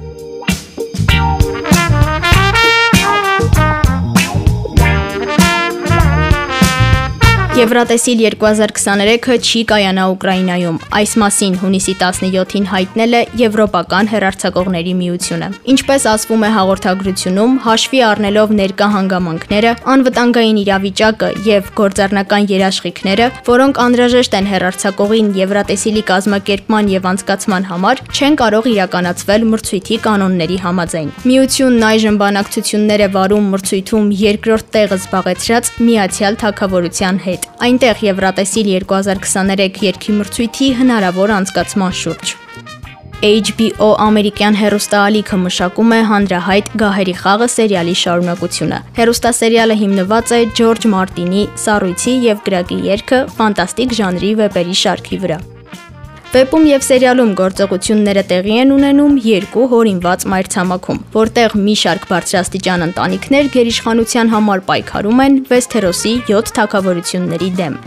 you. Եվրատեսիլ 2023-ը չի կայանա Ուկրաինայում։ Այս մասին հունիսի 17-ին հայտնել է Եվրոպական հերարցակողների միությունը։ Ինչպես ասվում է հաղորդագրությունում, հաշվի առնելով ներկա հանգամանքները, անվտանգային իրավիճակը եւ գործառնական երաշխիքները, որոնք անհրաժեշտ են հերարցակողին Եվրատեսիլի կազմակերպման եւ անցկացման համար, չեն կարող իրականացվել մրցույթի կանոնների համաձայն։ Միությունն այժմ բանակցություններ է վարում մրցույթում երկրորդ տեղը զբաղեցրած Միացյալ Թագավորության հետ։ Այնտեղ Եվրատեսիլ 2023 երկի մրցույթի հնարավոր անցկացման շուրջ։ HBO ամերիկյան հերոստալիքը մշակում է հանրահայտ Գահերի խաղը սերիալի շարունակությունը։ Հերոստասերիալը հիմնված է Ջորջ Մարտինի Սառույցի եւ Գրագի երգը ֆանտաստիկ ժանրի վեպերի շարքի վրա։ Վեպում եւ սերիալում գործողությունները տեղի են ունենում երկու հորինված մայրցամաքում, որտեղ մի շարք բարձրաստիճան ընտանիքներ գերիշխանության համար պայքարում են Վեսթերոսի 7 թակավորությունների դեմ։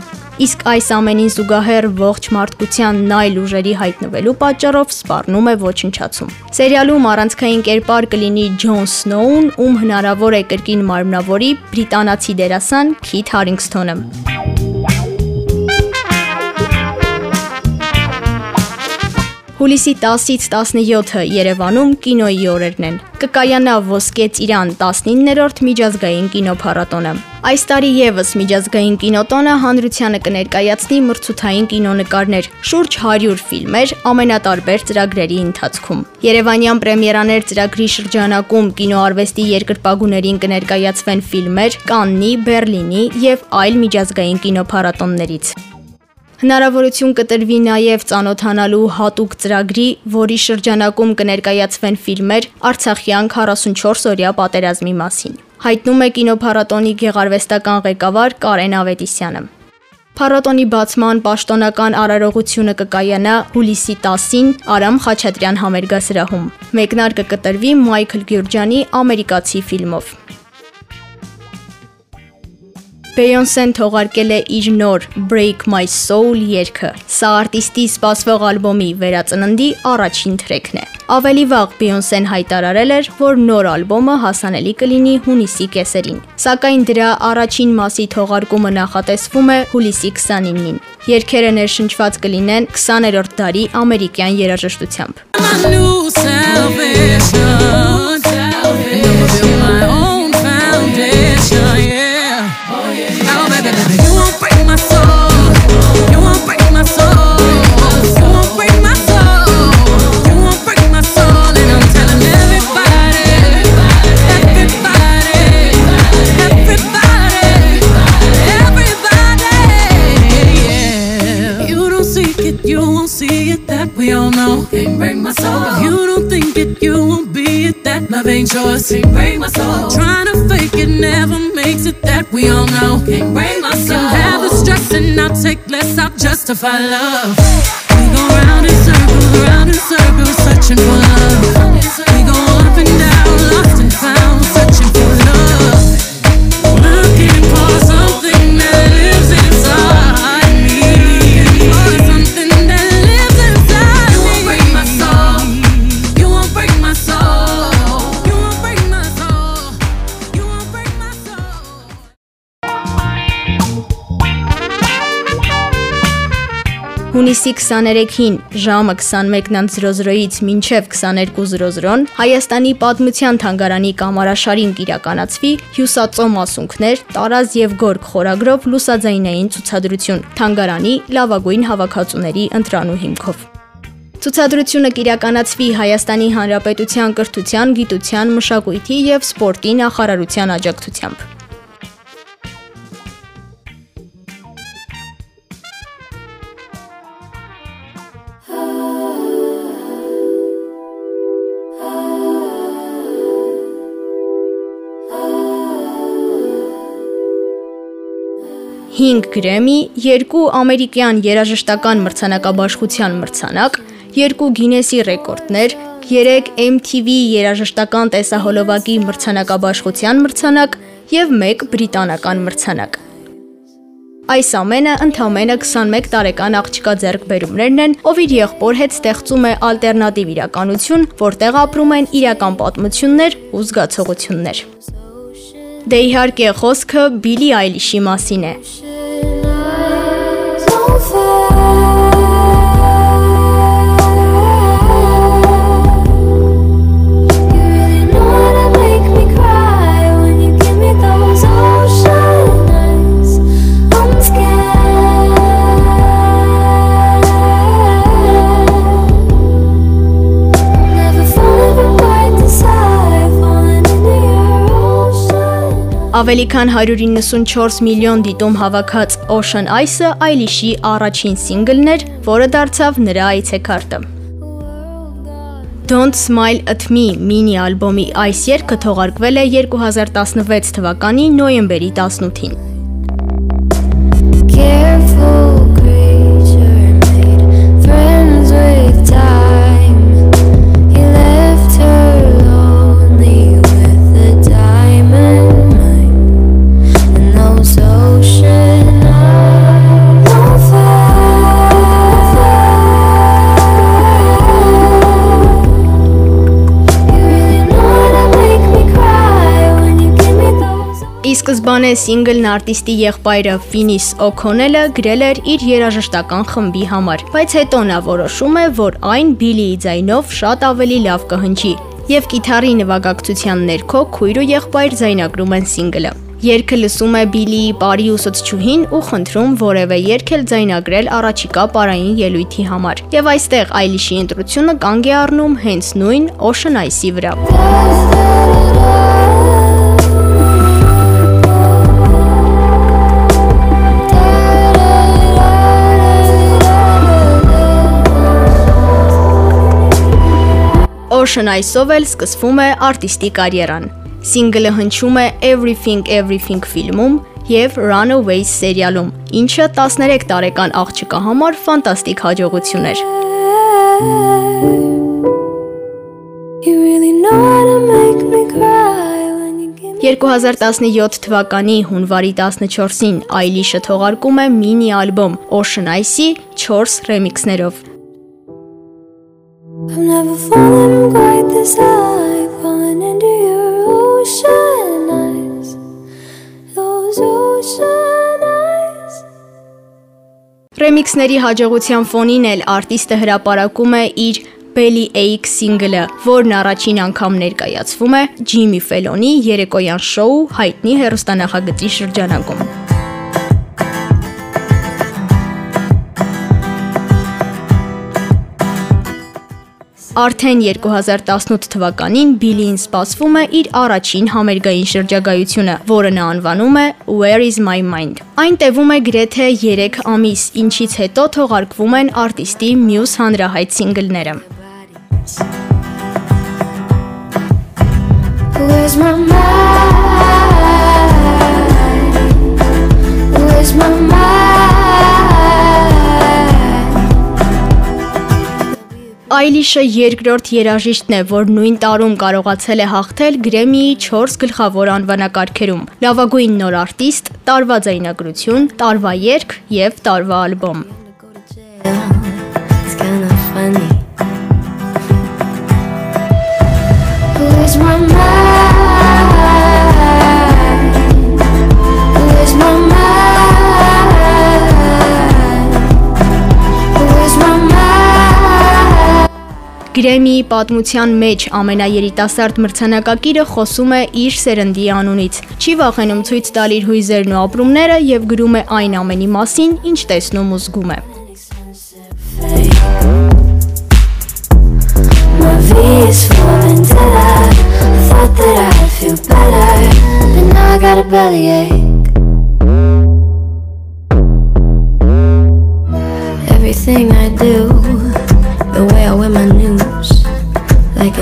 Իսկ այս ամենին զուգահեռ ողջ մարդկության նայլ ուժերի հայտնվելու պատճառով սպառնում է ոչնչացում։ Սերիալում առանցքային կերպար կլինի Ջոն Սնոուն, ում հնարավոր է կրկին մարմնավորի բրիտանացի դերասան Քիթ Հարինգսթոնը։ Հուլիսի 10-ից 17-ը Երևանում կինոյի օրերն են։ Կկայանա Ոսկե Ծիրան 19-րդ միջազգային կինոփառատոնը։ Այս տարի եւս միջազգային կինոտոնը հանրությանը կներկայացնի մրցութային կինոնկարներ, շուրջ 100 ֆիլմեր ամենատարբեր ծրագրերի ընթացքում։ Երևանյան պրեմիերաներ ծրագրի շրջանակում կինոարվեստի երկրպագուներին կներկայացվեն ֆիլմեր Կաննի, Բերլինի եւ այլ միջազգային կինոփառատոններից։ Հնարավորություն կտրվի նաև ծանոթանալու հատուկ ծրագրի, որի շրջանակում կներկայացվեն ֆիլմեր Արցախյան 44-օրյա պատերազմի մասին։ Հայտնում է կինոփառատոնի գեղարվեստական ղեկավար Կարեն Ավետիսյանը։ Փառատոնի բացման պաշտոնական արարողությունը կկայանա հուլիսի 10-ին Արամ Խաչատրյան համերգասրահում։ Մեկնարկը կտրվի Մայքլ Գյուրջյանի ամերիկացի ֆիլմով։ Beyoncé-ն թողարկել է իր նոր Break My Soul երգը։ Սա արտիստի սպասվող ալբոմի վերածննդի առաջին թրեքն է։ Ավելի վաղ Beyoncé-ն հայտարարել էր, որ նոր ալբոմը հասանելի կլինի հունիսի կեսերին։ Սակայն դրա առաջին մասի թողարկումը նախատեսվում է հուլիսի 29-ին։ Երգերը ներշնչված կլինեն 20-րդ դարի ամերիկյան երաժշտությամբ։ ain't yours. Can't break my soul. Trying to fake it never makes it that we all know. Can't break my soul. Can have the stress and I'll take less. I'll justify love. We go round in circles, round in circles, searching for love. Հունիսի 23-ին ժամը 21:00-ից մինչև 22:00-ն Հայաստանի պատմության թանգարանի կամարաշարին կիրականացվի Հյուսածո մասունքներ, տարազ եւ գորգ խորագրով լուսաձայնային ցուցադրություն թանգարանի լավագույն հավաքածուների ընտրանու հիմքով։ Ցուցադրությունը կիրականացվի Հայաստանի Հանրապետության կրթության, գիտության, մշակույթի եւ սպորտի նախարարության աջակցությամբ։5 Գրեմի, 2 ամերիկյան երաժշտական մրցանակաբաշխության մրցանակ, 2 Գինեսի ռեկորդներ, 3 MTV երաժշտական տեսահոլովակի մրցանակաբաշխության մրցանակ եւ 1 բրիտանական մրցանակ։ Այս ամենը ընդամենը 21 տարեկան աղջկա ձեռքբերումներն են, ով իր եղբոր հետ ստեղծում է ալտերնատիվ իրականություն, որտեղ ապրում են իրական պատմություններ ու զգացողություններ։ Դե իհարկե խոսքը Բիլի Այլիշի մասին է։ Ավելի քան 194 միլիոն դիտում հավաքած Ocean Ice-ը Այլիշի առաջին սինգլն էր, որը դարձավ նրա այցեքարտը։ Don't Smile at Me մինի ալբոմի այս երգը թողարկվել է 2016 թվականի նոյեմբերի 18-ին։ Ի սկզբանե սինգլն արտիստի եղբայրը Ֆինիս Օքոնելը գրել էր իր երաժշտական խմբի համար, բայց հետո նա որոշում է, որ այն Բիլիի ձայնով շատ ավելի լավ կհնչի, եւ կիթառի նվագակցության ներքո քույր ու եղբայր ձայնագրում են սինգլը։ Երգը լսում է Բիլիի բարի ուսուցչուհին ու խնդրում որևէ երգ էլ ձայնագրել առաջիկա պարային ելույթի համար։ Եվ այստեղ Այլիշի ընտրությունը կանգ է առնում հենց նույն Ocean Ice-ի վրա։ Ocean Ice-ով էլ սկսվում է արտիստի կարիերան։ Սինգլը հնչում է Everything Everything ֆիլմում եւ Runaways սերիալում, ինչը 13 տարեկան աղջկա համար ֆանտաստիկ հաջողություն էր։ You really know how to make me cry 2017 թվականի հունվարի 14-ին Այլիշը թողարկում է մինի ալբոմ Ocean Ice-ի 4 ռեմիքսներով։ I've never fallen quite this high, falling into your ocean eyes, those ocean eyes. Ռեմիքսների հաջողության ֆոնին էլ արտիստը հրապարակում է իր Belly Ache սինգլը, որն առաջին անգամ ներկայացվում է Ջիմի Ֆելոնի երեկոյան շոու հայտնի հերոստանախագծի շրջանակում։ Արդեն 2018 թվականին Բիլին սպասվում է իր առաջին համերգային շրջագայությունը, որը նա անվանում է Where is my mind։ Այն տևում է գրեթե 3 ամիս, ինչից հետո թողարկվում են արտիստի մյուս հանրահայտ սինգլները։ Where's my mind? Այլիշը երկրորդ երաժիշտն է, որ նույն տարում կարողացել է հաղթել Գրեմիի 4 գլխավոր անվանակարգերում՝ լավագույն նոր արտիստ, տարվա ձայնագրություն, տարվա երգ եւ տարվա ալբոմ։. Where's my mind? Գրեմիի պատմության մեջ ամենաերիտասարդ մրցանակակիրը խոսում է իր սերնդի անունից։ Չի վախենում ցույց տալ իր հույզերն ու ապրումները եւ գրում է այն ամենի մասին, ինչ տեսնում ու զգում է։ My V is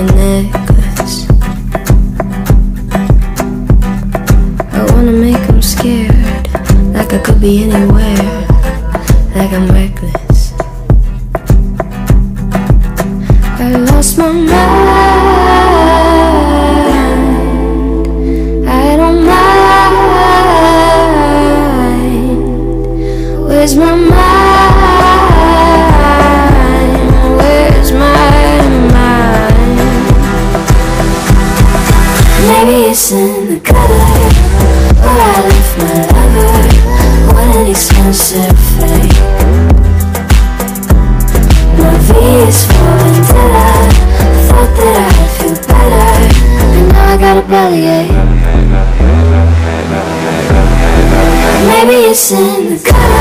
necklace. I wanna make them scared, like I could be anywhere, like I'm reckless. I lost my mind. I don't mind Maybe it's in the gutter Where I left my lover. What an expensive fate. My V is for vendetta Thought that I'd feel better And now I got a bellyache Maybe it's in the gutter